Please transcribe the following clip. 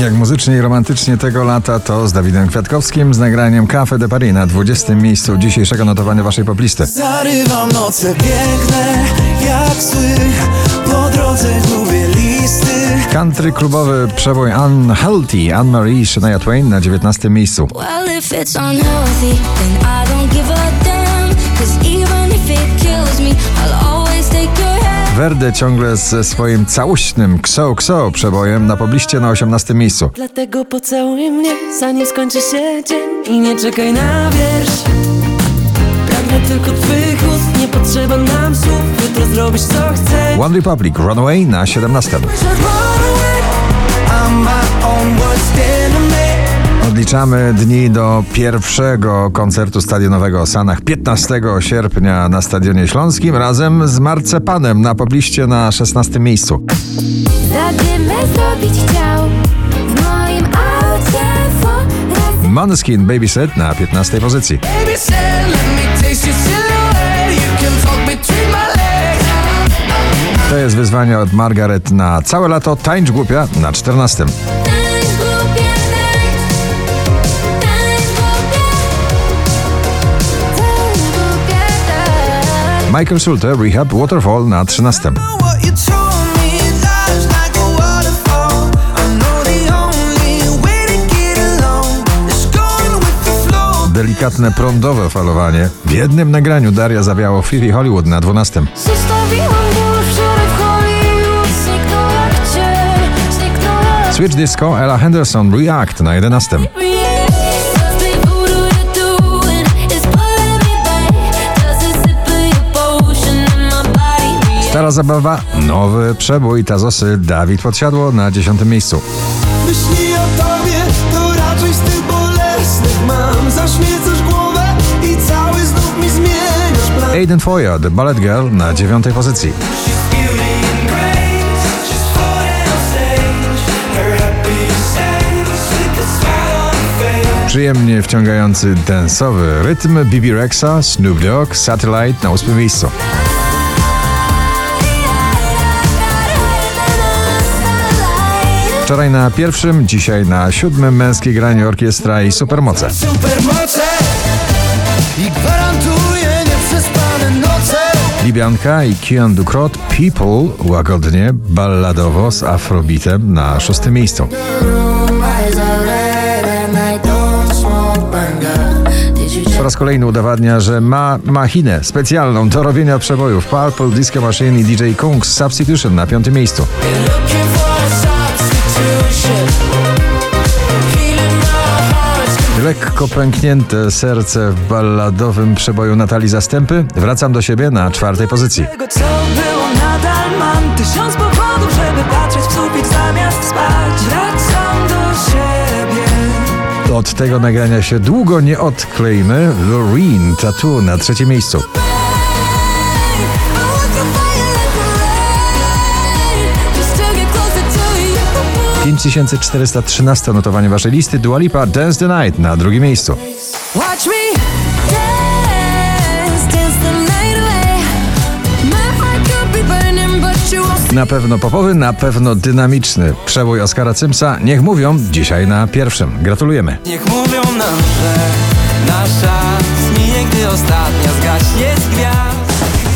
Jak muzycznie i romantycznie tego lata to z Dawidem Kwiatkowskim z nagraniem Cafe de Paris na 20. miejscu dzisiejszego notowania waszej poplisty. Zarywam noce piękne, jak sły Po drodze gubię listy Country klubowy przebój Unhealthy Anne-Marie Shania Twain na 19. miejscu. Well, Werde ciągle ze swoim całuśnym Kso Kso przebojem na pobliście na 18. miejscu. Dlatego pocałuj mnie, zanim skończy się dzień I nie czekaj na wiersz Pragnę tylko twych ust, nie potrzeba nam słów Jutro zrobisz co chcesz One Republic Runaway na 17. Odliczamy dni do pierwszego koncertu stadionowego o Sanach 15 sierpnia na Stadionie Śląskim razem z Marcepanem na pobliście na 16. miejscu. Måneskin Babysit na 15 pozycji. To jest wyzwanie od Margaret na całe lato. Tańcz głupia na 14. Michael Schulte Rehab Waterfall na 13. What you told me lies like a waterfall I know the only way to get along Is going with the flow Delikatne prądowe falowanie. W jednym nagraniu Daria zawiało Fifi Hollywood na 12. Zostawiłam ból wczoraj w Hollywood Zniknął jak cień, zniknął jak Switch Disco Ella Henderson React na 11. Stara zabawa, nowy przebój Tazosy Dawid Podsiadło na 10. miejscu. Myśli o tobie to raczej z tych bolesnych Mam zaśmiecasz głowę i cały znów mi zmieniasz plan Aiden Foya The Ballet Girl na 9. pozycji. Przyjemnie wciągający densowy rytm BB Rexa, Snoop Dogg, Satellite na 8. miejscu. Wczoraj na pierwszym, dzisiaj na siódmym męskie granie orkiestra i supermoce. Supermoce i gwarantuję nieprzespane noce Libianka i Kian Dukrot People łagodnie, balladowo z afrobitem na szóstym miejscu. Po raz kolejny udowadnia, że ma machinę specjalną do robienia przebojów. Purple Disco Machine i DJ Kungs Substitution na piątym miejscu. Lekko pęknięte serce w balladowym przeboju Natalii Zastępy. Wracam do siebie na czwartej pozycji. Tego co było nadal mam Tysiąc powodów, żeby patrzeć w sufit zamiast spać Wracam do siebie Od tego nagrania się długo nie odklejmy. Loreen Tattoo na trzecim miejscu. 5413 notowanie waszej listy. Dua Lipa Dance the Night na drugim miejscu. Watch me Na pewno popowy, na pewno dynamiczny. Przebój Oskara Cymsa. Niech mówią dzisiaj na pierwszym. Gratulujemy. Niech mówią nam, że nasza zminie, gdy ostatnia zgaśnie z gwiazd